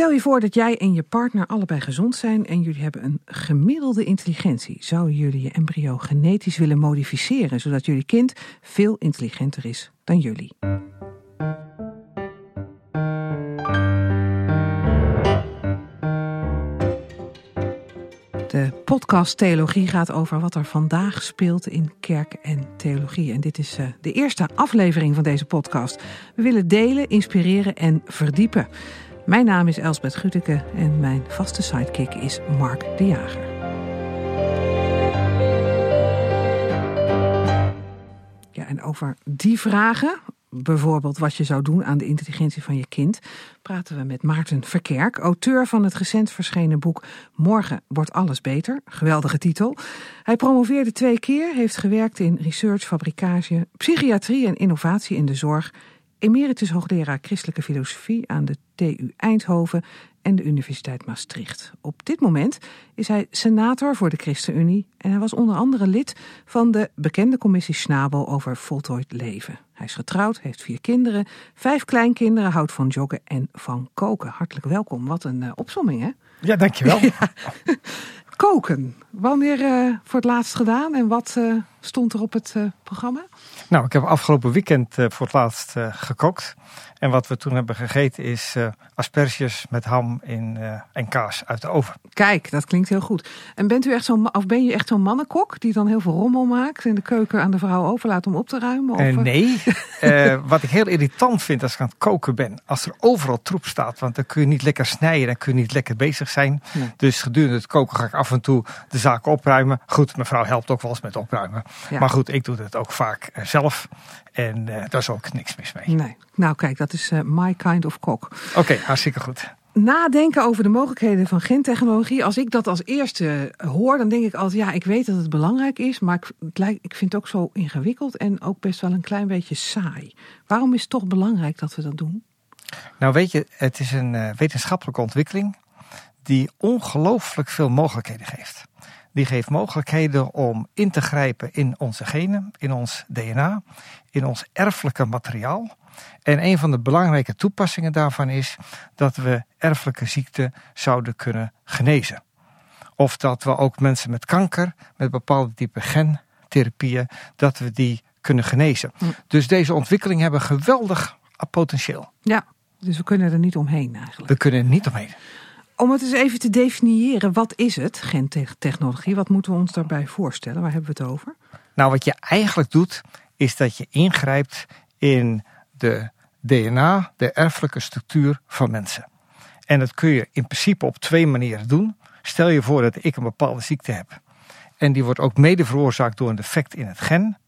Stel je voor dat jij en je partner allebei gezond zijn en jullie hebben een gemiddelde intelligentie. Zouden jullie je embryo genetisch willen modificeren, zodat jullie kind veel intelligenter is dan jullie? De podcast Theologie gaat over wat er vandaag speelt in kerk en theologie. En dit is uh, de eerste aflevering van deze podcast. We willen delen, inspireren en verdiepen. Mijn naam is Elsbeth Guteke en mijn vaste sidekick is Mark de Jager. Ja, en over die vragen, bijvoorbeeld wat je zou doen aan de intelligentie van je kind, praten we met Maarten Verkerk, auteur van het recent verschenen boek Morgen wordt alles beter. Geweldige titel. Hij promoveerde twee keer, heeft gewerkt in research, fabricage, psychiatrie en innovatie in de zorg emeritus hoogleraar christelijke filosofie aan de TU Eindhoven en de Universiteit Maastricht. Op dit moment is hij senator voor de ChristenUnie en hij was onder andere lid van de bekende commissie Schnabel over voltooid leven. Hij is getrouwd, heeft vier kinderen, vijf kleinkinderen, houdt van joggen en van koken. Hartelijk welkom. Wat een uh, opsomming, hè? Ja, dankjewel. ja. Koken. Wanneer uh, voor het laatst gedaan en wat uh, stond er op het programma? Nou, ik heb afgelopen weekend voor het laatst gekookt. En wat we toen hebben gegeten is uh, asperges met ham in, uh, en kaas uit de oven. Kijk, dat klinkt heel goed. En bent u echt zo'n, of ben je echt zo'n mannenkok die dan heel veel rommel maakt en de keuken aan de vrouw overlaat om op te ruimen? Of? Uh, nee. wat ik heel irritant vind als ik aan het koken ben, als er overal troep staat, want dan kun je niet lekker snijden, dan kun je niet lekker bezig zijn. Nee. Dus gedurende het koken ga ik af en toe de zaak opruimen. Goed, mevrouw helpt ook wel eens met opruimen. Ja. Maar goed, ik doe het ook vaak zelf. En uh, daar is ook niks mis mee. Nee. Nou, kijk, dat is uh, my kind of kok. Oké, okay, hartstikke goed. Nadenken over de mogelijkheden van gentechnologie. Als ik dat als eerste hoor, dan denk ik altijd: ja, ik weet dat het belangrijk is, maar ik, het lijkt, ik vind het ook zo ingewikkeld en ook best wel een klein beetje saai. Waarom is het toch belangrijk dat we dat doen? Nou, weet je, het is een uh, wetenschappelijke ontwikkeling die ongelooflijk veel mogelijkheden geeft. Die geeft mogelijkheden om in te grijpen in onze genen, in ons DNA, in ons erfelijke materiaal. En een van de belangrijke toepassingen daarvan is dat we erfelijke ziekten zouden kunnen genezen. Of dat we ook mensen met kanker, met bepaalde type gentherapieën, dat we die kunnen genezen. Hm. Dus deze ontwikkelingen hebben geweldig potentieel. Ja, dus we kunnen er niet omheen eigenlijk. We kunnen er niet omheen. Om het eens even te definiëren, wat is het, gentechnologie? Wat moeten we ons daarbij voorstellen? Waar hebben we het over? Nou, wat je eigenlijk doet, is dat je ingrijpt in de DNA, de erfelijke structuur van mensen. En dat kun je in principe op twee manieren doen. Stel je voor dat ik een bepaalde ziekte heb. En die wordt ook mede veroorzaakt door een defect in het gen.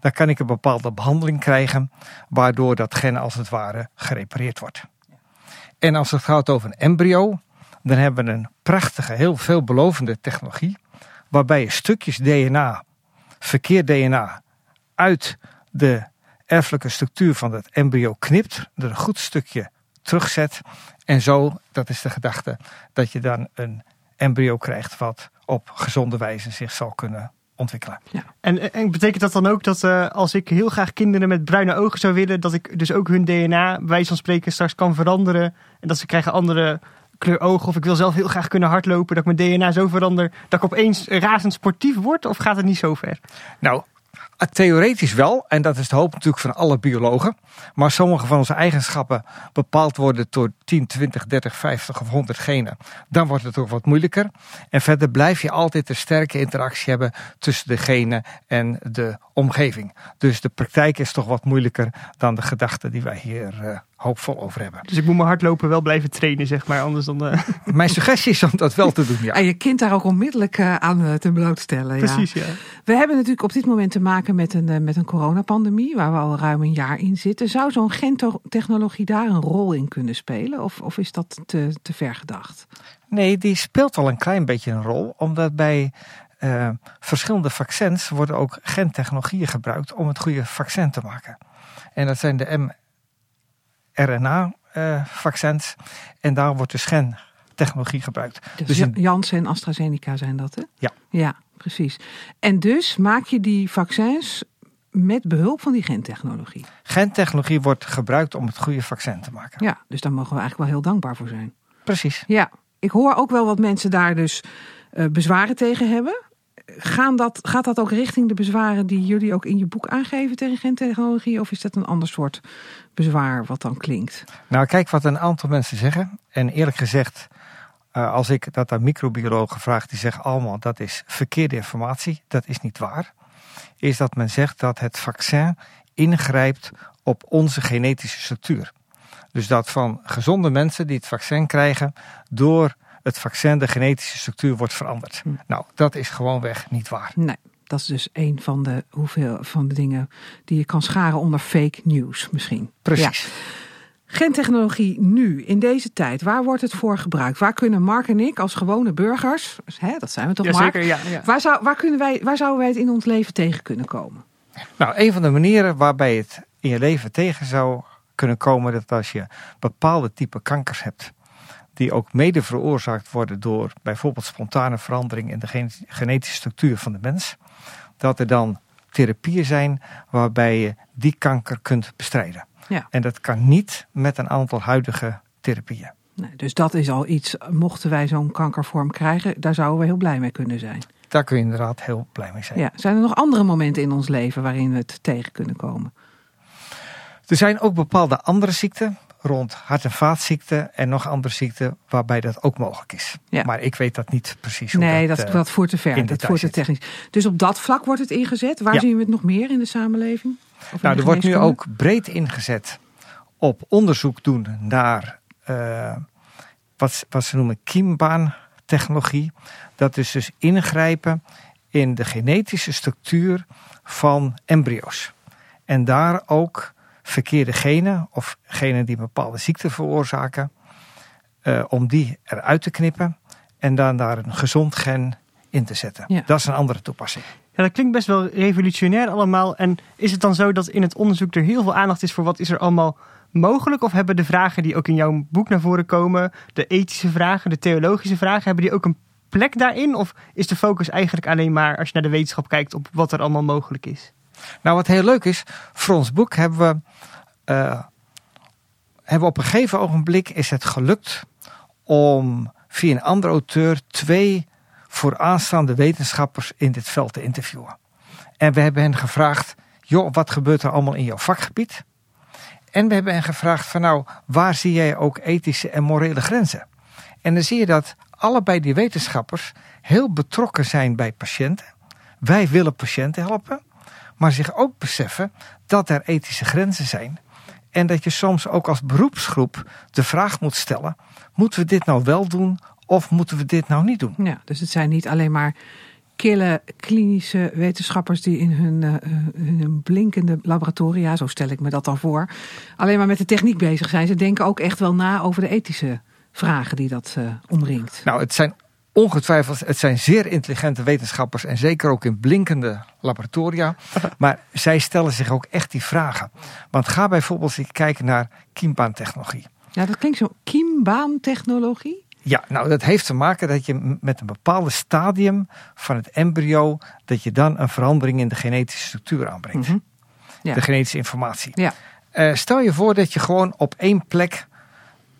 Dan kan ik een bepaalde behandeling krijgen, waardoor dat gen als het ware gerepareerd wordt. En als het gaat over een embryo, dan hebben we een prachtige, heel veelbelovende technologie. Waarbij je stukjes DNA, verkeerd DNA, uit de erfelijke structuur van het embryo knipt, er een goed stukje terugzet. En zo, dat is de gedachte, dat je dan een embryo krijgt wat op gezonde wijze zich zal kunnen ontwikkelen. Ja. En, en betekent dat dan ook dat uh, als ik heel graag kinderen met bruine ogen zou willen, dat ik dus ook hun DNA, bij wijze van spreken, straks kan veranderen en dat ze krijgen andere kleur ogen of ik wil zelf heel graag kunnen hardlopen, dat ik mijn DNA zo verander dat ik opeens razend sportief word? Of gaat het niet zo ver? Nou, Theoretisch wel, en dat is de hoop natuurlijk van alle biologen. Maar sommige van onze eigenschappen bepaald worden door 10, 20, 30, 50 of 100 genen. Dan wordt het ook wat moeilijker. En verder blijf je altijd een sterke interactie hebben tussen de genen en de omgeving. Dus de praktijk is toch wat moeilijker dan de gedachten die wij hier uh, hoopvol over hebben. Dus ik moet mijn hardlopen wel blijven trainen, zeg maar, anders dan... Uh... Mijn suggestie is om dat wel te doen, ja. En je kind daar ook onmiddellijk uh, aan te blootstellen. Precies, ja. We hebben natuurlijk op dit moment te maken met een, met een coronapandemie, waar we al ruim een jaar in zitten. Zou zo'n gentechnologie daar een rol in kunnen spelen? Of, of is dat te, te ver gedacht? Nee, die speelt al een klein beetje een rol, omdat bij uh, verschillende vaccins worden ook gentechnologieën gebruikt om het goede vaccin te maken. En dat zijn de mRNA-vaccins. Uh, en daar wordt dus gentechnologie gebruikt. Dus, dus in... Janssen en AstraZeneca zijn dat, hè? Ja. Ja, precies. En dus maak je die vaccins met behulp van die gentechnologie. Gentechnologie wordt gebruikt om het goede vaccin te maken. Ja, dus daar mogen we eigenlijk wel heel dankbaar voor zijn. Precies. Ja, ik hoor ook wel wat mensen daar dus uh, bezwaren tegen hebben. Gaan dat, gaat dat ook richting de bezwaren die jullie ook in je boek aangeven tegen gentechnologie? Of is dat een ander soort bezwaar wat dan klinkt? Nou, kijk wat een aantal mensen zeggen. En eerlijk gezegd, uh, als ik dat aan microbiologen vraag, die zeggen allemaal dat is verkeerde informatie. Dat is niet waar. Is dat men zegt dat het vaccin ingrijpt op onze genetische structuur. Dus dat van gezonde mensen die het vaccin krijgen, door het vaccin de genetische structuur wordt veranderd. Hm. Nou, dat is gewoonweg niet waar. Nee. Dat is dus een van de, hoeveel, van de dingen die je kan scharen onder fake news misschien. Precies. Gentechnologie nu, in deze tijd, waar wordt het voor gebruikt? Waar kunnen Mark en ik als gewone burgers, hè, dat zijn we toch ja, Mark? Ja, ja. Waar, zou, waar, kunnen wij, waar zouden wij het in ons leven tegen kunnen komen? Nou, een van de manieren waarbij het in je leven tegen zou kunnen komen, dat als je bepaalde type kankers hebt, die ook mede veroorzaakt worden door bijvoorbeeld spontane verandering in de genetische structuur van de mens, dat er dan therapieën zijn waarbij je die kanker kunt bestrijden. Ja. En dat kan niet met een aantal huidige therapieën. Nee, dus dat is al iets, mochten wij zo'n kankervorm krijgen, daar zouden we heel blij mee kunnen zijn. Daar kun je inderdaad heel blij mee zijn. Ja. Zijn er nog andere momenten in ons leven waarin we het tegen kunnen komen? Er zijn ook bepaalde andere ziekten rond hart- en vaatziekten en nog andere ziekten waarbij dat ook mogelijk is. Ja. Maar ik weet dat niet precies. Hoe nee, dat, dat, uh, dat voert te ver. Dat voert te technisch. Dus op dat vlak wordt het ingezet. Waar ja. zien we het nog meer in de samenleving? Of nou, de er wordt nu ook breed ingezet op onderzoek doen naar uh, wat, wat ze noemen kiembaantechnologie. Dat is dus ingrijpen in de genetische structuur van embryo's. En daar ook verkeerde genen of genen die een bepaalde ziekte veroorzaken, uh, om die eruit te knippen en dan daar een gezond gen in te zetten. Ja. Dat is een andere toepassing. Ja, dat klinkt best wel revolutionair allemaal. En is het dan zo dat in het onderzoek er heel veel aandacht is voor wat is er allemaal mogelijk? Of hebben de vragen die ook in jouw boek naar voren komen, de ethische vragen, de theologische vragen, hebben die ook een plek daarin? Of is de focus eigenlijk alleen maar, als je naar de wetenschap kijkt, op wat er allemaal mogelijk is? Nou, wat heel leuk is, voor ons boek hebben we, uh, hebben op een gegeven ogenblik is het gelukt om via een andere auteur twee vooraanstaande wetenschappers in dit veld te interviewen. En we hebben hen gevraagd, joh, wat gebeurt er allemaal in jouw vakgebied? En we hebben hen gevraagd van nou, waar zie jij ook ethische en morele grenzen? En dan zie je dat allebei die wetenschappers heel betrokken zijn bij patiënten. Wij willen patiënten helpen maar zich ook beseffen dat er ethische grenzen zijn. En dat je soms ook als beroepsgroep de vraag moet stellen: moeten we dit nou wel doen of moeten we dit nou niet doen? Ja, dus het zijn niet alleen maar kille klinische wetenschappers die in hun, uh, hun blinkende laboratoria, zo stel ik me dat dan voor, alleen maar met de techniek bezig zijn. Ze denken ook echt wel na over de ethische vragen die dat uh, omringt. Nou, het zijn ongetwijfeld, het zijn zeer intelligente wetenschappers en zeker ook in blinkende laboratoria. Maar zij stellen zich ook echt die vragen. Want ga bijvoorbeeld kijken naar kiembaantechnologie. Ja, dat klinkt zo. Kiembaantechnologie? Ja, nou dat heeft te maken dat je met een bepaald stadium van het embryo, dat je dan een verandering in de genetische structuur aanbrengt. Mm -hmm. ja. De genetische informatie. Ja. Uh, stel je voor dat je gewoon op één plek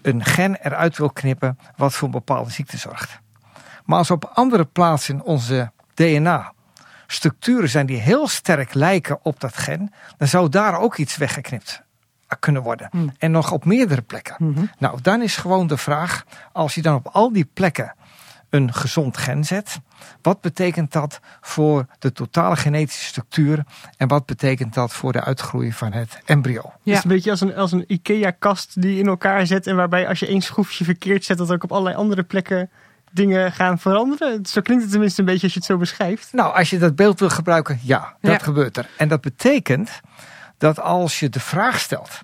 een gen eruit wil knippen wat voor een bepaalde ziekte zorgt. Maar als op andere plaatsen in onze DNA structuren zijn die heel sterk lijken op dat gen, dan zou daar ook iets weggeknipt kunnen worden. Mm. En nog op meerdere plekken. Mm -hmm. Nou, dan is gewoon de vraag, als je dan op al die plekken een gezond gen zet, wat betekent dat voor de totale genetische structuur en wat betekent dat voor de uitgroei van het embryo? Ja. Het is een beetje als een, als een IKEA-kast die je in elkaar zet en waarbij als je één schroefje verkeerd zet, dat ook op allerlei andere plekken dingen gaan veranderen. Zo klinkt het tenminste een beetje als je het zo beschrijft. Nou, als je dat beeld wil gebruiken, ja, dat Ja. gebeurt er. En dat betekent dat als je de vraag stelt,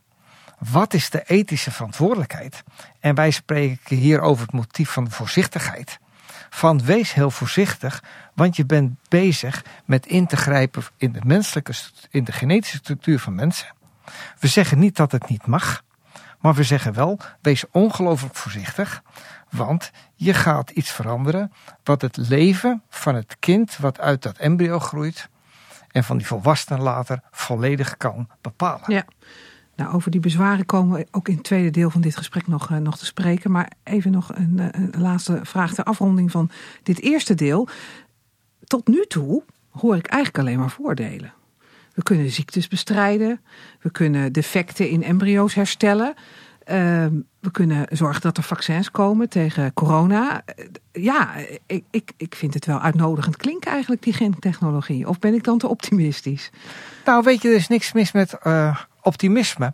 wat is de ethische verantwoordelijkheid? En wij spreken hier over het motief van voorzichtigheid. Van wees heel voorzichtig, want je bent bezig met in te grijpen in de menselijke, in de genetische structuur van mensen. We zeggen niet dat het niet mag, maar we zeggen wel, wees ongelooflijk voorzichtig, want je gaat iets veranderen wat het leven van het kind wat uit dat embryo groeit en van die volwassenen later volledig kan bepalen. Ja. Nou, over die bezwaren komen we ook in het tweede deel van dit gesprek nog, uh, nog te spreken. Maar even nog een, een laatste vraag ter afronding van dit eerste deel. Tot nu toe hoor ik eigenlijk alleen maar voordelen. We kunnen ziektes bestrijden, we kunnen defecten in embryo's herstellen. Uh, we kunnen zorgen dat er vaccins komen tegen corona. Ja, ik, ik, ik vind het wel uitnodigend klinken eigenlijk, die gentechnologie. Of ben ik dan te optimistisch? Nou, weet je, er is niks mis met uh, optimisme.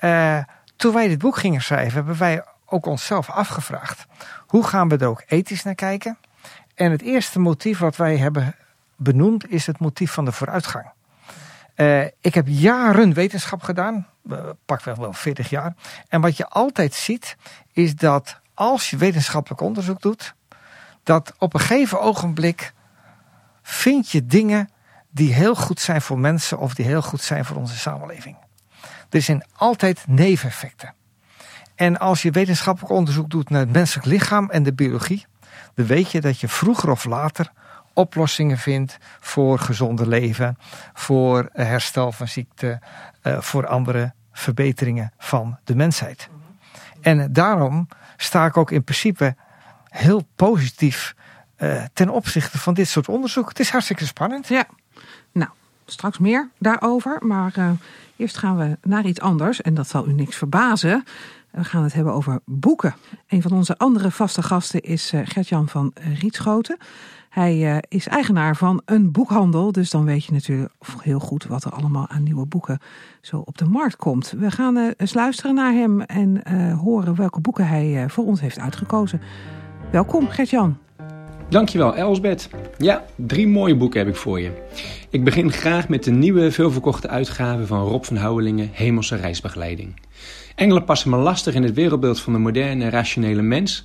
Uh, toen wij dit boek gingen schrijven, hebben wij ook onszelf afgevraagd. Hoe gaan we er ook ethisch naar kijken? En het eerste motief wat wij hebben benoemd is het motief van de vooruitgang. Uh, ik heb jaren wetenschap gedaan, pak wel wel 40 jaar. En wat je altijd ziet, is dat als je wetenschappelijk onderzoek doet, dat op een gegeven ogenblik vind je dingen die heel goed zijn voor mensen of die heel goed zijn voor onze samenleving. Er zijn altijd neveneffecten. En als je wetenschappelijk onderzoek doet naar het menselijk lichaam en de biologie, dan weet je dat je vroeger of later oplossingen vindt voor gezonde leven, voor herstel van ziekte, uh, voor andere verbeteringen van de mensheid. En daarom sta ik ook in principe heel positief uh, ten opzichte van dit soort onderzoek. Het is hartstikke spannend. Ja, nou, straks meer daarover. Maar uh, eerst gaan we naar iets anders. En dat zal u niks verbazen. We gaan het hebben over boeken. Een van onze andere vaste gasten is Gert-Jan van Rietschoten. Hij uh, is eigenaar van een boekhandel, dus dan weet je natuurlijk heel goed wat er allemaal aan nieuwe boeken zo op de markt komt. We gaan uh, eens luisteren naar hem en uh, horen welke boeken hij voor ons heeft uitgekozen. Welkom, Gert-Jan. Dankjewel, Elsbeth. Ja, drie mooie boeken heb ik voor je. Ik begin graag met de nieuwe, veelverkochte uitgave van Rob van Houwelingen, Hemelse Reisbegeleiding. Engelen passen me lastig in het wereldbeeld van de moderne, rationele mens.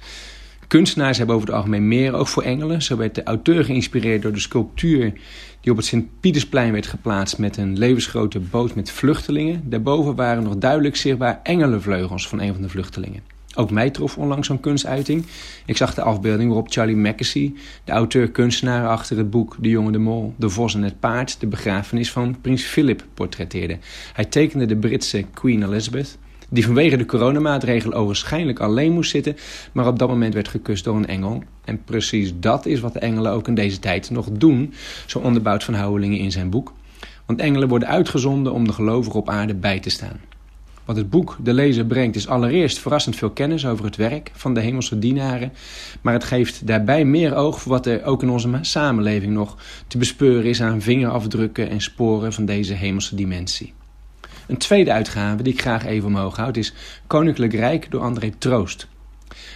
Kunstenaars hebben over het algemeen meer oog voor engelen. Zo werd de auteur geïnspireerd door de sculptuur die op het Sint-Pietersplein werd geplaatst met een levensgrote boot met vluchtelingen. Daarboven waren nog duidelijk zichtbaar engelenvleugels van een van de vluchtelingen. Ook mij trof onlangs zo'n kunstuiting. Ik zag de afbeelding waarop Charlie Mackesy, de auteur-kunstenaar achter het boek De Jonge de Mol, De Vos en het Paard, de begrafenis van prins Philip portretteerde. Hij tekende de Britse Queen Elizabeth, die vanwege de coronamaatregelen ogenschijnlijk alleen moest zitten, maar op dat moment werd gekust door een engel. En precies dat is wat de engelen ook in deze tijd nog doen, zo onderbouwt Van Houwelingen in zijn boek. Want engelen worden uitgezonden om de gelovigen op aarde bij te staan. Wat het boek de lezer brengt is allereerst verrassend veel kennis over het werk van de hemelse dienaren, maar het geeft daarbij meer oog voor wat er ook in onze samenleving nog te bespeuren is aan vingerafdrukken en sporen van deze hemelse dimensie. Een tweede uitgave die ik graag even omhoog houd is Koninklijk Rijk door André Troost.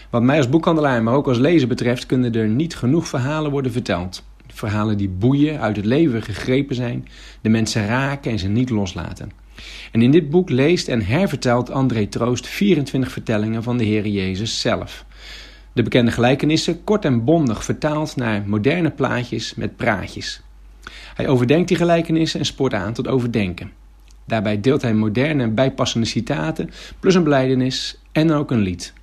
Wat mij als boekhandelaar, maar ook als lezer betreft, kunnen er niet genoeg verhalen worden verteld. Verhalen die boeien, uit het leven gegrepen zijn, de mensen raken en ze niet loslaten. En in dit boek leest en hervertelt André Troost 24 vertellingen van de Heer Jezus zelf. De bekende gelijkenissen kort en bondig vertaald naar moderne plaatjes met praatjes. Hij overdenkt die gelijkenissen en spoort aan tot overdenken. Daarbij deelt hij moderne en bijpassende citaten, plus een beleidenis en ook een lied.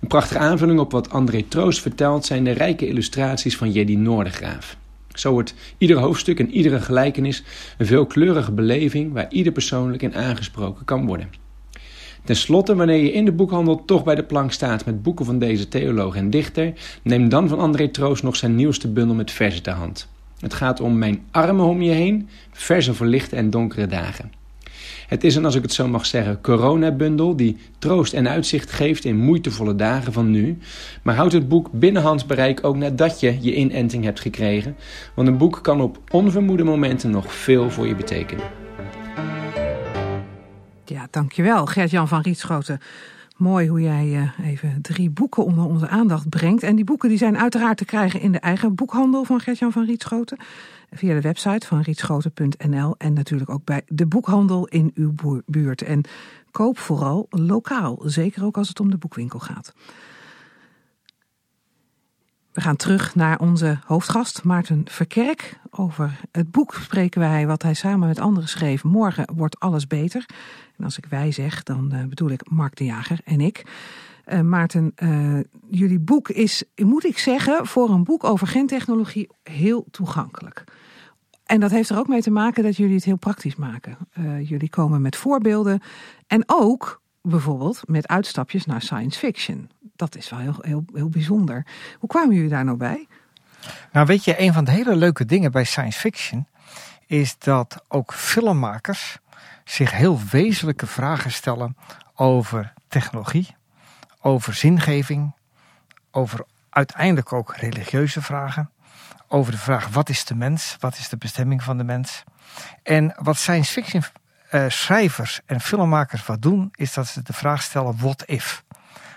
Een prachtige aanvulling op wat André Troost vertelt zijn de rijke illustraties van Jeddy Noordegraaf. Zo wordt ieder hoofdstuk en iedere gelijkenis een veelkleurige beleving waar ieder persoonlijk in aangesproken kan worden. Ten slotte, wanneer je in de boekhandel toch bij de plank staat met boeken van deze theoloog en dichter, neem dan van André Troost nog zijn nieuwste bundel met verzen ter hand. Het gaat om Mijn armen om je heen, verse voor lichte en donkere dagen. Het is een, als ik het zo mag zeggen, coronabundel die troost en uitzicht geeft in moeitevolle dagen van nu. Maar houdt het boek binnen bereik ook nadat je je inenting hebt gekregen. Want een boek kan op onvermoede momenten nog veel voor je betekenen. Ja, dankjewel Gert-Jan van Rietschoten. Mooi hoe jij uh, even drie boeken onder onze aandacht brengt. En die boeken die zijn uiteraard te krijgen in de eigen boekhandel van Gertjan van Rietschoten. Via de website van rietschoten.nl en natuurlijk ook bij de boekhandel in uw buurt. En koop vooral lokaal, zeker ook als het om de boekwinkel gaat. We gaan terug naar onze hoofdgast Maarten Verkerk. Over het boek spreken wij wat hij samen met anderen schreef. Morgen wordt alles beter. En als ik wij zeg, dan uh, bedoel ik Mark de Jager en ik. Uh, Maarten, uh, jullie boek is, moet ik zeggen, voor een boek over gentechnologie heel toegankelijk. En dat heeft er ook mee te maken dat jullie het heel praktisch maken. Jullie komen met voorbeelden en ook bijvoorbeeld met uitstapjes naar science fiction. Dat is wel heel, heel, heel bijzonder. Hoe kwamen jullie daar nou bij? Nou, weet je, een van de hele leuke dingen bij science fiction is dat ook filmmakers zich heel wezenlijke vragen stellen over technologie, over zingeving, over uiteindelijk ook religieuze vragen, over de vraag wat is de mens, wat is de bestemming van de mens. En wat science fiction uh, schrijvers en filmmakers wat doen, is dat ze de vraag stellen: what if?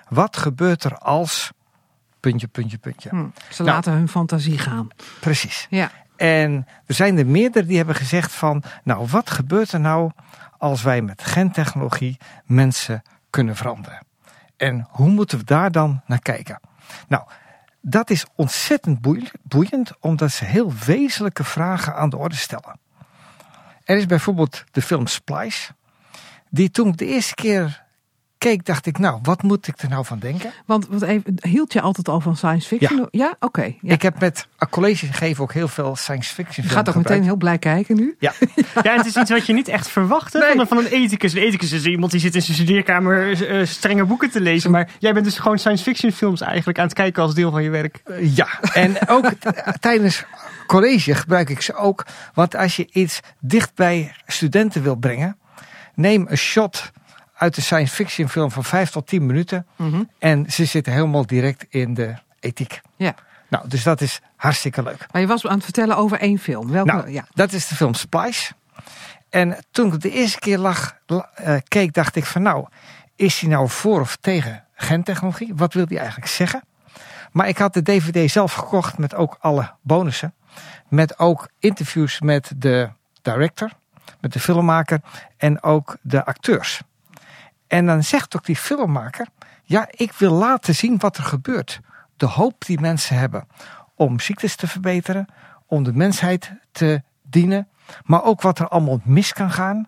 Wat gebeurt er als. Puntje, puntje, puntje. Hm, ze nou, laten hun fantasie gaan. Precies. Ja. En er zijn er meerdere die hebben gezegd van, nou wat gebeurt er nou als wij met gentechnologie mensen kunnen veranderen? En hoe moeten we daar dan naar kijken? Nou, dat is ontzettend boeiend, omdat ze heel wezenlijke vragen aan de orde stellen. Er is bijvoorbeeld de film Splice, die toen ik de eerste keer keek, dacht ik, nou, wat moet ik er nou van denken? Want wat even, hield je altijd al van science fiction? Ja, ja? oké. ja. Ik heb met college gegeven ook heel veel science fiction. Je gaat ook meteen heel blij kijken nu. Ja. ja, het is iets wat je niet echt verwacht nee. van, van, een ethicus. Een ethicus is iemand die zit in zijn studeerkamer uh, strenge boeken te lezen. Maar jij bent dus gewoon science fiction films eigenlijk aan het kijken als deel van je werk. Uh, ja, en ook tijdens college gebruik ik ze ook. Want als je iets dicht bij studenten wil brengen, neem een shot uit de science fiction film van 5 tot 10 minuten. Mhm. En ze zitten helemaal direct in de ethiek. Ja. Nou, dus dat is hartstikke leuk. Maar je was aan het vertellen over één film. Welke? Nou, ja. Dat is de film Splice. En toen ik de eerste keer lag, uh, keek, dacht ik van nou, is hij nou voor of tegen gentechnologie? Wat wil hij eigenlijk zeggen? Maar ik had de DVD zelf gekocht met ook alle bonussen. Met ook interviews met de director, met de filmmaker en ook de acteurs. En dan zegt ook die filmmaker: Ja, ik wil laten zien wat er gebeurt. De hoop die mensen hebben om ziektes te verbeteren, om de mensheid te dienen, maar ook wat er allemaal mis kan gaan.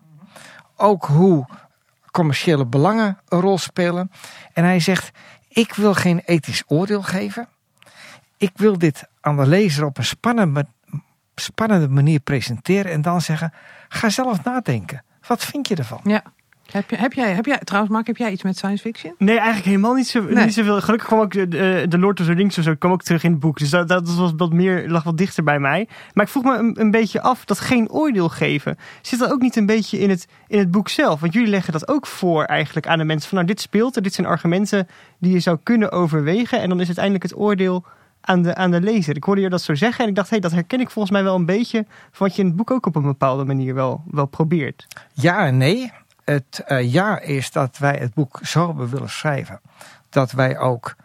Ook hoe commerciële belangen een rol spelen. En hij zegt: Ik wil geen ethisch oordeel geven. Ik wil dit aan de lezer op een spannende, spannende manier presenteren en dan zeggen: Ga zelf nadenken. Wat vind je ervan? Ja. Heb, je, heb, jij, heb jij, trouwens, Mark, heb jij iets met science fiction? Nee, eigenlijk helemaal niet, zo, niet zoveel. Gelukkig kwam ook de, de Lord of the Rings of zo, kwam ook terug in het boek. Dus dat, dat was wat meer, lag wat dichter bij mij. Maar ik vroeg me een, een beetje af, dat geen oordeel geven. Zit dat ook niet een beetje in het, in het boek zelf? Want jullie leggen dat ook voor eigenlijk aan de mensen. Van nou, dit speelt er, dit zijn argumenten die je zou kunnen overwegen. En dan is uiteindelijk het oordeel aan de, aan de lezer. Ik hoorde je dat zo zeggen en ik dacht, hé, hey, dat herken ik volgens mij wel een beetje van wat je in het boek ook op een bepaalde manier wel, wel probeert. Ja en nee het uh, jaar is dat wij het boek zo hebben willen schrijven. Dat wij ook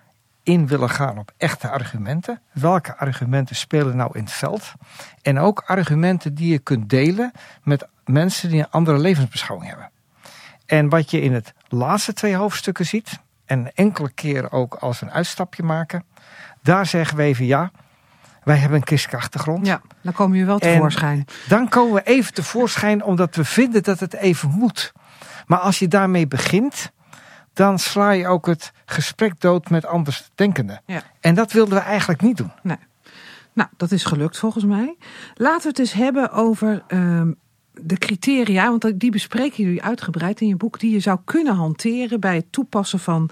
in willen gaan op echte argumenten. Welke argumenten spelen nou in het veld? En ook argumenten die je kunt delen met mensen die een andere levensbeschouwing hebben. En wat je in het laatste twee hoofdstukken ziet, en enkele keren ook als we een uitstapje maken, daar zeggen we even ja. Wij hebben een christelijke achtergrond. Ja, dan komen jullie wel tevoorschijn. dan komen we even tevoorschijn omdat we vinden dat het even moet. Maar als je daarmee begint, dan sla je ook het gesprek dood met andersdenkenden. Ja. En dat wilden we eigenlijk niet doen. Nee. Nou, dat is gelukt volgens mij. Laten we het eens hebben over uh, de criteria, want die bespreken jullie uitgebreid in je boek, die je zou kunnen hanteren bij het toepassen van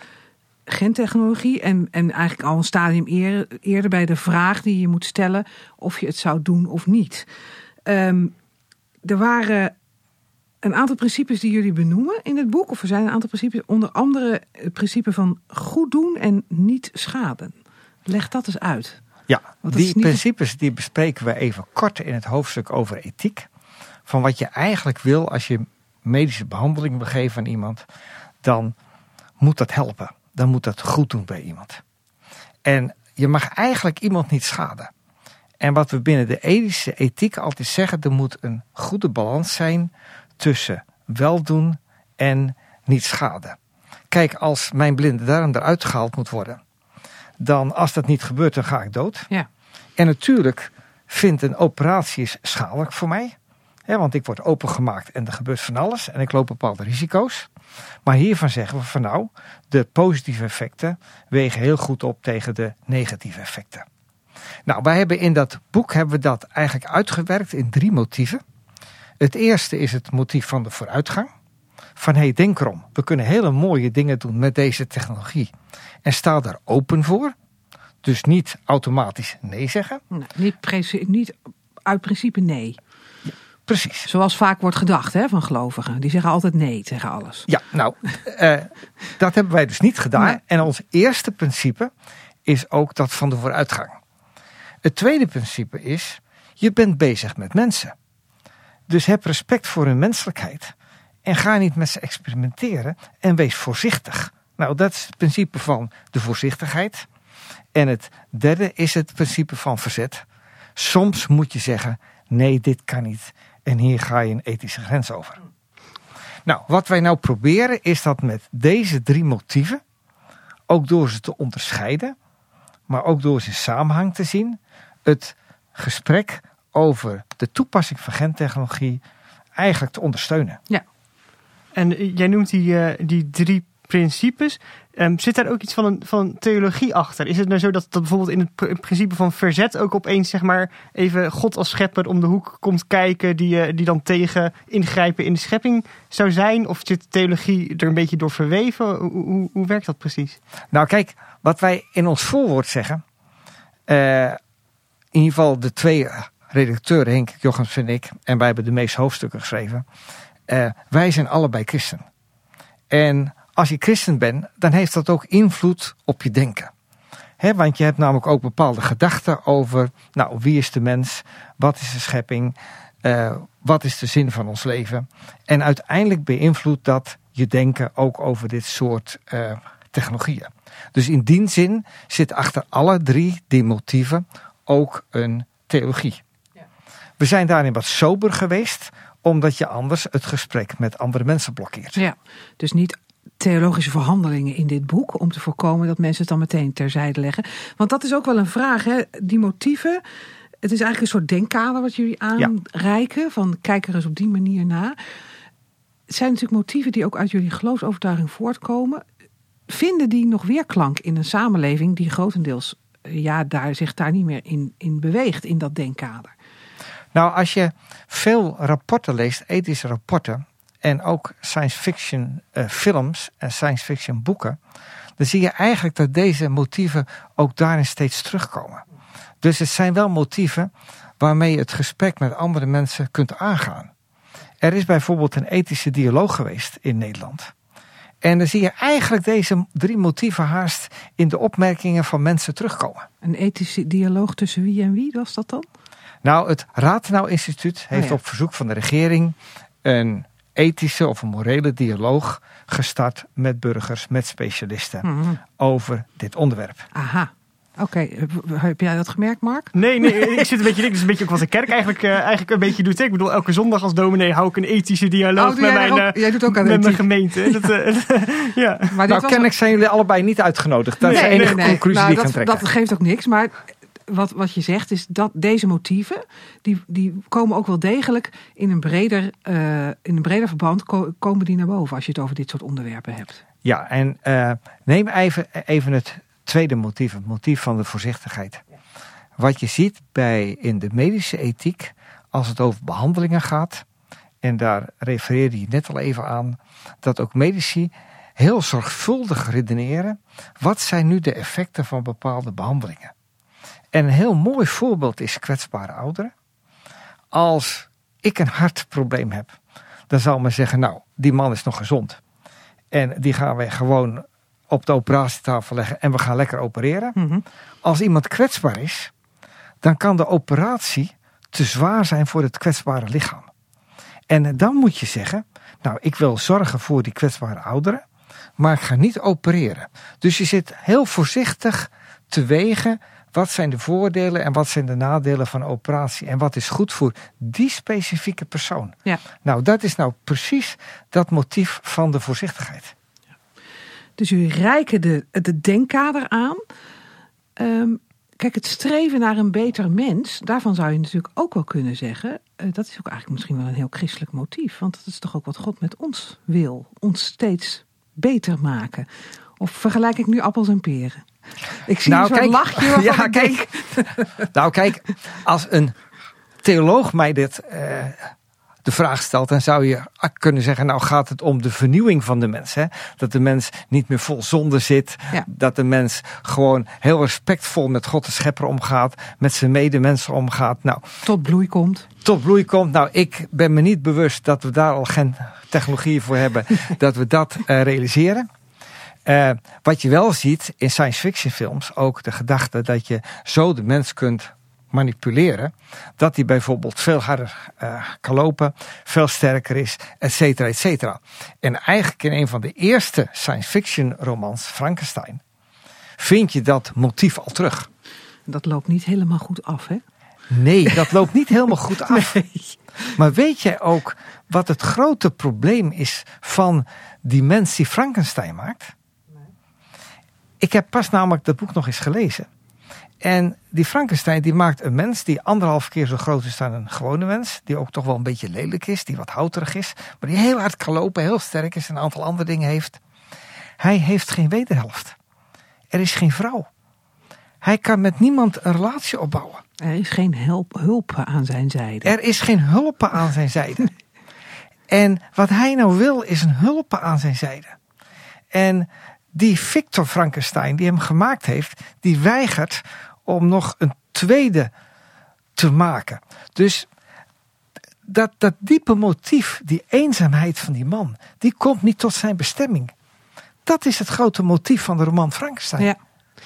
gentechnologie. En, en eigenlijk al een stadium eerder, eerder bij de vraag die je moet stellen of je het zou doen of niet. Um, er waren een aantal principes die jullie benoemen in het boek. Of er zijn een aantal principes, onder andere het principe van goed doen en niet schaden. Leg dat eens uit. Ja, die principes die bespreken we even kort in het hoofdstuk over ethiek. Van wat je eigenlijk wil als je medische behandeling wil geven aan iemand, dan moet dat helpen. Dan moet dat goed doen bij iemand. En je mag eigenlijk iemand niet schaden. En wat we binnen de ethische ethiek altijd zeggen, er moet een goede balans zijn tussen weldoen en niet schaden. Kijk, als mijn blinde darm eruit gehaald moet worden, dan als dat niet gebeurt, dan ga ik dood. Ja. En natuurlijk vindt een operatie schadelijk voor mij. Hè, want ik word opengemaakt en er gebeurt van alles en ik loop bepaalde risico's. Maar hiervan zeggen we van nou, de positieve effecten wegen heel goed op tegen de negatieve effecten. Nou, wij hebben in dat boek hebben we dat eigenlijk uitgewerkt in drie motieven. Het eerste is het motief van de vooruitgang. Van hé, hey, denk erom, we kunnen hele mooie dingen doen met deze technologie. En sta daar open voor. Dus niet automatisch nee zeggen. Nee, niet, niet uit principe nee. Precies. Zoals vaak wordt gedacht hè, van gelovigen. Die zeggen altijd nee tegen alles. Ja, nou, uh, dat hebben wij dus niet gedaan. En ons eerste principe is ook dat van de vooruitgang. Het tweede principe is, je bent bezig met mensen. Dus heb respect voor hun menselijkheid. En ga niet met ze experimenteren en wees voorzichtig. Nou, dat is het principe van de voorzichtigheid. En het derde is het principe van verzet. Soms moet je zeggen: nee, dit kan niet. En hier ga je een ethische grens over. Nou, wat wij nou proberen is dat met deze drie motieven, ook door ze te onderscheiden, maar ook door ze in samenhang te zien, het gesprek over de toepassing van gentechnologie eigenlijk te ondersteunen. Ja. En jij noemt die, uh, die drie principes. Um, zit daar ook iets van een, van een theologie achter? Is het nou zo dat, dat bijvoorbeeld in het principe van verzet ook opeens zeg maar even God als schepper om de hoek komt kijken die, uh, die dan tegen ingrijpen in de schepping zou zijn? Of zit theologie er een beetje door verweven? Hoe, hoe, hoe werkt dat precies? Nou kijk, wat wij in ons voorwoord zeggen, uh, in ieder geval de twee redacteuren, Henk Jochems en ik, en wij hebben de meeste hoofdstukken geschreven. Uh, wij zijn allebei christen. En als je christen bent, dan heeft dat ook invloed op je denken. He, want je hebt namelijk ook bepaalde gedachten over, nou, wie is de mens? Wat is de schepping? Uh, wat is de zin van ons leven? En uiteindelijk beïnvloedt dat je denken ook over dit soort uh, technologieën. Dus in die zin zit achter alle drie die motieven ook een theologie. We zijn daarin wat sober geweest, omdat je anders het gesprek met andere mensen blokkeert. Ja, dus niet theologische verhandelingen in dit boek. Om te voorkomen dat mensen het dan meteen terzijde leggen. Want dat is ook wel een vraag, hè? die motieven. Het is eigenlijk een soort denkkader wat jullie aanreiken. Van kijk er eens op die manier na. Het zijn natuurlijk motieven die ook uit jullie geloofsovertuiging voortkomen. Vinden die nog weerklank in een samenleving die grotendeels ja, daar, zich daar niet meer in, in beweegt, in dat denkkader? Nou, als je veel rapporten leest, ethische rapporten, en ook science fiction uh, films en science fiction boeken, dan zie je eigenlijk dat deze motieven ook daarin steeds terugkomen. Dus het zijn wel motieven waarmee je het gesprek met andere mensen kunt aangaan. Er is bijvoorbeeld een ethische dialoog geweest in Nederland. En dan zie je eigenlijk deze drie motieven haast in de opmerkingen van mensen terugkomen. Een ethische dialoog tussen wie en wie was dat dan? Nou, het Ratenau Instituut heeft oh op verzoek van de regering een ethische of een morele dialoog gestart met burgers, met specialisten mhm. over dit onderwerp. Aha. Oké, heb jij dat gemerkt, Mark? Nee, nee, ik zit een beetje, dit is een beetje ook wat de kerk eigenlijk, uh, eigenlijk een beetje doet. Ik bedoel, elke zondag als dominee hou ik een ethische dialoog oh, met, mijn, ook, jij doet ook aan met mijn gemeente. dat, uh, ja. Maar nou, kennelijk zijn jullie allebei niet uitgenodigd. Dat nee, is de enige nee, nee. conclusie nou, die ik kan trekken. Dat geeft ook niks, maar wat, wat je zegt is dat deze motieven, die, die komen ook wel degelijk in een breder, uh, in een breder verband, komen die naar boven als je het over dit soort onderwerpen hebt. Ja, en uh, neem even, even het tweede motief, het motief van de voorzichtigheid. Wat je ziet bij, in de medische ethiek, als het over behandelingen gaat, en daar refereerde je net al even aan, dat ook medici heel zorgvuldig redeneren. Wat zijn nu de effecten van bepaalde behandelingen? En een heel mooi voorbeeld is kwetsbare ouderen. Als ik een hartprobleem heb, dan zal men zeggen: Nou, die man is nog gezond. En die gaan we gewoon op de operatietafel leggen en we gaan lekker opereren. Mhm. Als iemand kwetsbaar is, dan kan de operatie te zwaar zijn voor het kwetsbare lichaam. En dan moet je zeggen: Nou, ik wil zorgen voor die kwetsbare ouderen, maar ik ga niet opereren. Dus je zit heel voorzichtig te wegen wat zijn de voordelen en wat zijn de nadelen van operatie? En wat is goed voor die specifieke persoon? Ja. Nou, dat is nou precies dat motief van de voorzichtigheid. Dus u reiken de, de denkkader aan. Ehm, kijk, het streven naar een beter mens, daarvan zou je natuurlijk ook wel kunnen zeggen. Uh, dat is ook eigenlijk misschien wel een heel christelijk motief. Want dat is toch ook wat God met ons wil. Ons steeds beter maken. Of vergelijk ik nu appels en peren? Ik zie Nou, een kijk. lachje waarvan Ja, kijk. denk, Nou, kijk, als een theoloog mij dit, eh, de vraag stelt, dan zou je kunnen zeggen: Nou, gaat het om de vernieuwing van de mens? Hè? Dat de mens niet meer vol zonde zit. Ja. Dat de mens gewoon heel respectvol met God de Schepper omgaat. Met zijn medemensen omgaat. Nou, tot bloei komt. tot bloei komt. Nou, ik ben me niet bewust dat we daar al geen technologie voor hebben. dat we dat eh, realiseren. Eh, wat je wel ziet in science fiction films, ook de gedachte dat je zo de mens kunt manipuleren. Dat hij bijvoorbeeld veel harder eh, kan lopen, veel sterker is, et cetera, et cetera. En eigenlijk in een van de eerste science fiction romans, Frankenstein, vind je dat motief al terug. Dat loopt niet helemaal goed af, hè? Nee, dat loopt niet helemaal goed af. Maar weet jij ook wat het grote probleem is van die mens die Frankenstein maakt? Ik heb pas namelijk dat boek nog eens gelezen. En die Frankenstein die maakt een mens die anderhalf keer zo groot is dan een gewone mens. Die ook toch wel een beetje lelijk is, die wat houterig is. Maar die heel hard kan lopen, heel sterk is en een aantal andere dingen heeft. Hij heeft geen wederhelft. Er is geen vrouw. Hij kan met niemand een relatie opbouwen. Er is geen help, hulp aan zijn zijde. Er is geen hulp aan zijn zijde. En wat hij nou wil is een hulp aan zijn zijde. En die Victor Frankenstein die hem gemaakt heeft, die weigert om nog een tweede te maken. Dus dat, dat diepe motief, die eenzaamheid van die man, die komt niet tot zijn bestemming. Dat is het grote motief van de roman Frankenstein. Ja.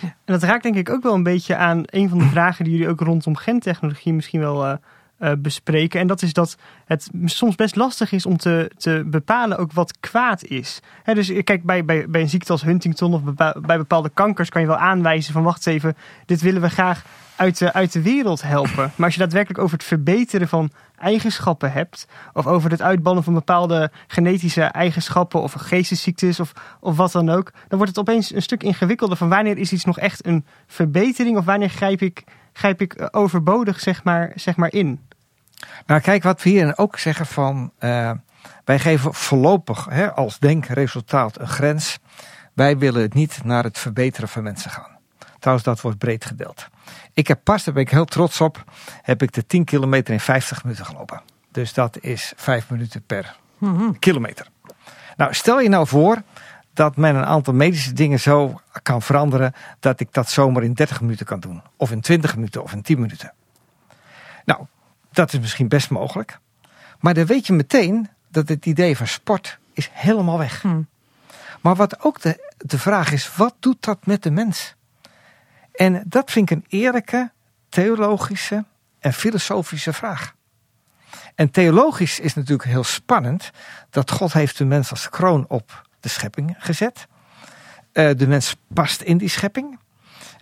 En dat raakt denk ik ook wel een beetje aan een van de vragen die jullie ook rondom gentechnologie misschien wel eh, eh, bespreken. En dat is dat het soms best lastig is om te, te bepalen ook wat kwaad is. Hè, dus eh, kijk, bij, bij, bij een ziekte als Huntington of bij bepaalde kankers kan je wel aanwijzen van wacht even, dit willen we graag uit de, uit de wereld helpen. Maar als je daadwerkelijk over het verbeteren van eigenschappen hebt, of over het uitbannen van bepaalde genetische eigenschappen of geestesziektes of, of wat dan ook, dan wordt het opeens een stuk ingewikkelder van wanneer is iets nog echt een verbetering of wanneer grijp ik, grijp ik eh, overbodig zeg maar, zeg maar in. Nou, kijk, wat we hier ook zeggen van. eh, wij geven voorlopig hè, als denkresultaat een grens. Wij willen het niet naar het verbeteren van mensen gaan. Trouwens, dat wordt breed gedeeld. Ik heb pas, daar ben ik heel trots op, heb ik de 10 kilometer in 50 minuten gelopen. Dus dat is 5 minuten per Mhm. kilometer. Nou, stel je nou voor dat men een aantal medische dingen zo kan veranderen dat ik dat zomaar in 30 minuten kan doen. Of in 20 minuten of in 10 minuten. Nou, dat is misschien best mogelijk. Maar dan weet je meteen dat het idee van sport is helemaal weg. Hm. Maar wat ook de, de vraag is, wat doet dat met de mens? En dat vind ik een eerlijke, theologische en filosofische vraag. En theologisch is natuurlijk heel spannend dat God heeft de mens als kroon op de schepping gezet. Eh, de mens past in die schepping.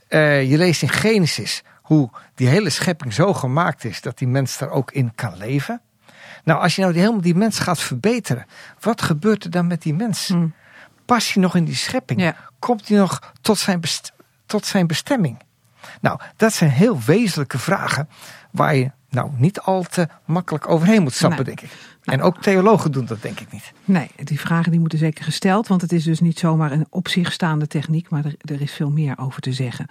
Eh, je leest in Genesis hoe die hele schepping zo gemaakt is dat die mens daar ook in kan leven. Nou, als je nou die, helemaal die mens gaat verbeteren, wat gebeurt er dan met die mens? Hm. Past hij nog in die schepping? Ja. Komt hij nog tot zijn, best- tot zijn bestemming? Nou, dat zijn heel wezenlijke vragen waar je nou niet al te makkelijk overheen moet stappen, Nee. denk ik. En ook theologen doen dat denk ik niet. Nee, die vragen die moeten zeker gesteld, want het is dus niet zomaar een op zich staande techniek, maar er, er is veel meer over te zeggen.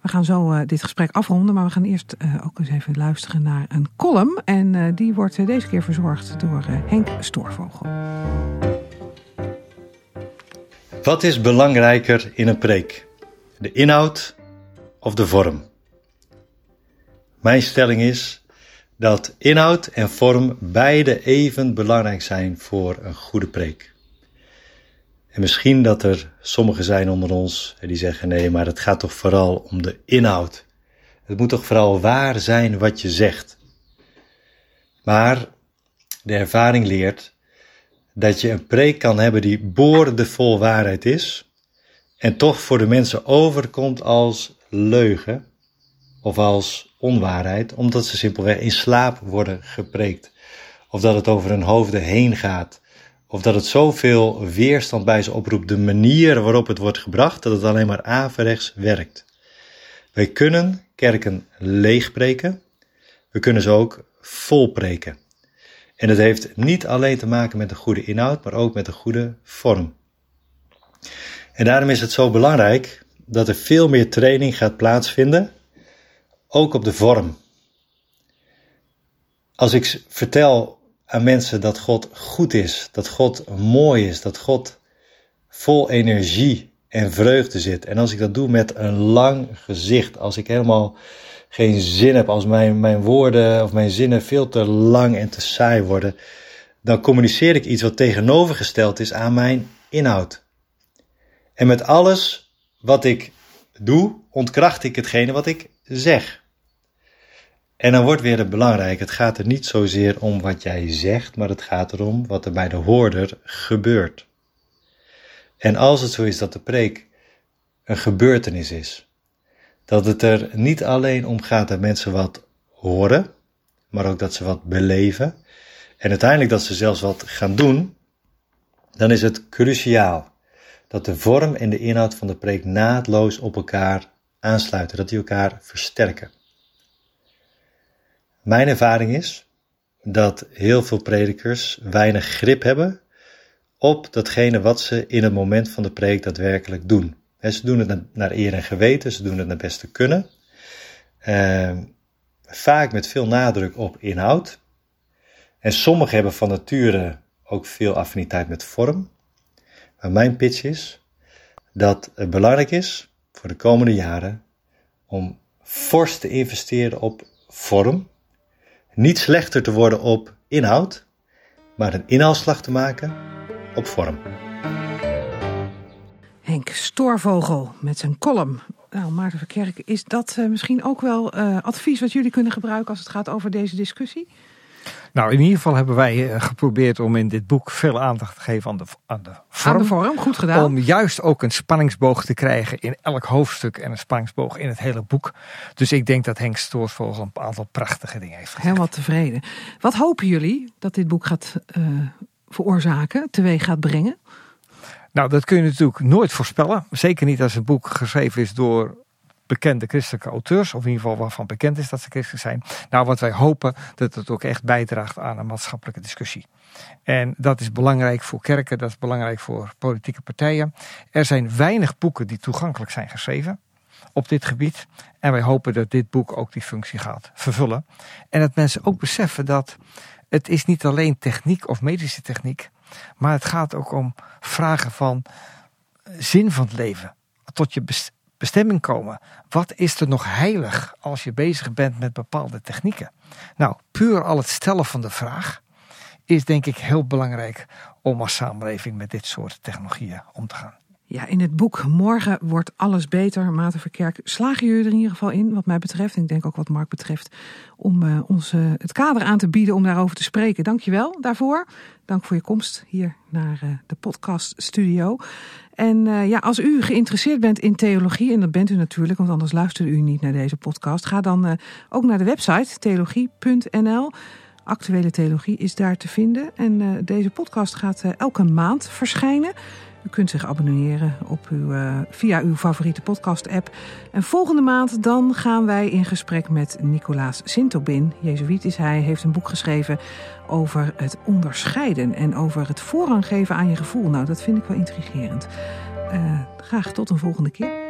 We gaan zo eh, dit gesprek afronden, maar we gaan eerst eh, ook eens even luisteren naar een column. En eh, die wordt deze keer verzorgd door eh, Henk Stoorvogel. Wat is belangrijker in een preek? De inhoud of de vorm? Mijn stelling is dat inhoud en vorm beide even belangrijk zijn voor een goede preek. En misschien dat er sommigen zijn onder ons die zeggen: nee, maar het gaat toch vooral om de inhoud. Het moet toch vooral waar zijn wat je zegt. Maar de ervaring leert dat je een preek kan hebben die boordevol waarheid is en toch voor de mensen overkomt als leugen of als onwaarheid, omdat ze simpelweg in slaap worden gepreekt. Of dat het over hun hoofden heen gaat. Of dat het zoveel weerstand bij ze oproept, de manier waarop het wordt gebracht, dat het alleen maar averechts werkt. Wij kunnen kerken leegpreken, we kunnen ze ook volpreken. En dat heeft niet alleen te maken met een goede inhoud, maar ook met een goede vorm. En daarom is het zo belangrijk dat er veel meer training gaat plaatsvinden, ook op de vorm. Als ik vertel aan mensen dat God goed is, dat God mooi is, dat God vol energie en vreugde zit. En als ik dat doe met een lang gezicht, als ik helemaal geen zin heb, als mijn, mijn woorden of mijn zinnen veel te lang en te saai worden, dan communiceer ik iets wat tegenovergesteld is aan mijn inhoud. En met alles wat ik doe, ontkracht ik hetgene wat ik zeg. En dan wordt weer het belangrijk. Het gaat er niet zozeer om wat jij zegt, maar het gaat erom wat er bij de hoorder gebeurt. En als het zo is dat de preek een gebeurtenis is, dat het er niet alleen om gaat dat mensen wat horen, maar ook dat ze wat beleven en uiteindelijk dat ze zelfs wat gaan doen, dan is het cruciaal dat de vorm en de inhoud van de preek naadloos op elkaar aansluiten, dat die elkaar versterken. Mijn ervaring is dat heel veel predikers weinig grip hebben op datgene wat ze in het moment van de preek daadwerkelijk doen. ze doen het naar eer en geweten, ze doen het naar beste kunnen. Uh, vaak met veel nadruk op inhoud. En sommigen hebben van nature ook veel affiniteit met vorm. Maar mijn pitch is dat het belangrijk is voor de komende jaren om fors te investeren op vorm. Niet slechter te worden op inhoud, maar een inhaalslag te maken op vorm. Henk Stoorvogel met zijn column. Nou, Maarten Verkerk, is dat uh, misschien ook wel uh, advies wat jullie kunnen gebruiken als het gaat over deze discussie? Nou, in ieder geval hebben wij eh, geprobeerd om in dit boek veel aandacht te geven aan de, aan de vorm. Aan de vorm, goed gedaan. Om juist ook een spanningsboog te krijgen in elk hoofdstuk en een spanningsboog in het hele boek. Dus ik denk dat Henk Stoorsvogel een aantal prachtige dingen heeft gezegd. Helemaal tevreden. Wat hopen jullie dat dit boek gaat uh, veroorzaken, teweeg gaat brengen? Nou, dat kun je natuurlijk nooit voorspellen. Zeker niet als een boek geschreven is door bekende christelijke auteurs, of in ieder geval waarvan bekend is dat ze christelijk zijn. Nou, wat wij hopen, dat het ook echt bijdraagt aan een maatschappelijke discussie. En dat is belangrijk voor kerken, dat is belangrijk voor politieke partijen. Er zijn weinig boeken die toegankelijk zijn geschreven op dit gebied. En wij hopen dat dit boek ook die functie gaat vervullen. En dat mensen ook beseffen dat het is niet alleen techniek of medische techniek, maar het gaat ook om vragen van zin van het leven. Tot je bestemming komen. Wat is er nog heilig als je bezig bent met bepaalde technieken? Nou, puur al het stellen van de vraag is denk ik heel belangrijk om als samenleving met dit soort technologieën om te gaan. Ja, in het boek Morgen wordt alles beter, Maarten Verkerk, slagen jullie er in ieder geval in, wat mij betreft, en ik denk ook wat Mark betreft, om uh, ons uh, het kader aan te bieden om daarover te spreken. Dankjewel daarvoor. Dank voor je komst hier naar uh, de podcast studio. En ja, als u geïnteresseerd bent in theologie, en dat bent u natuurlijk, want anders luistert u niet naar deze podcast, ga dan ook naar de website theologie.nl. Actuele theologie is daar te vinden. En deze podcast gaat elke maand verschijnen. U kunt zich abonneren op uw, uh, via uw favoriete podcast-app. En volgende maand dan gaan wij in gesprek met Nicolaas Sintobin. Jezuïet is hij, heeft een boek geschreven over het onderscheiden en over het voorrang geven aan je gevoel. Nou, dat vind ik wel intrigerend. Uh, graag tot een volgende keer.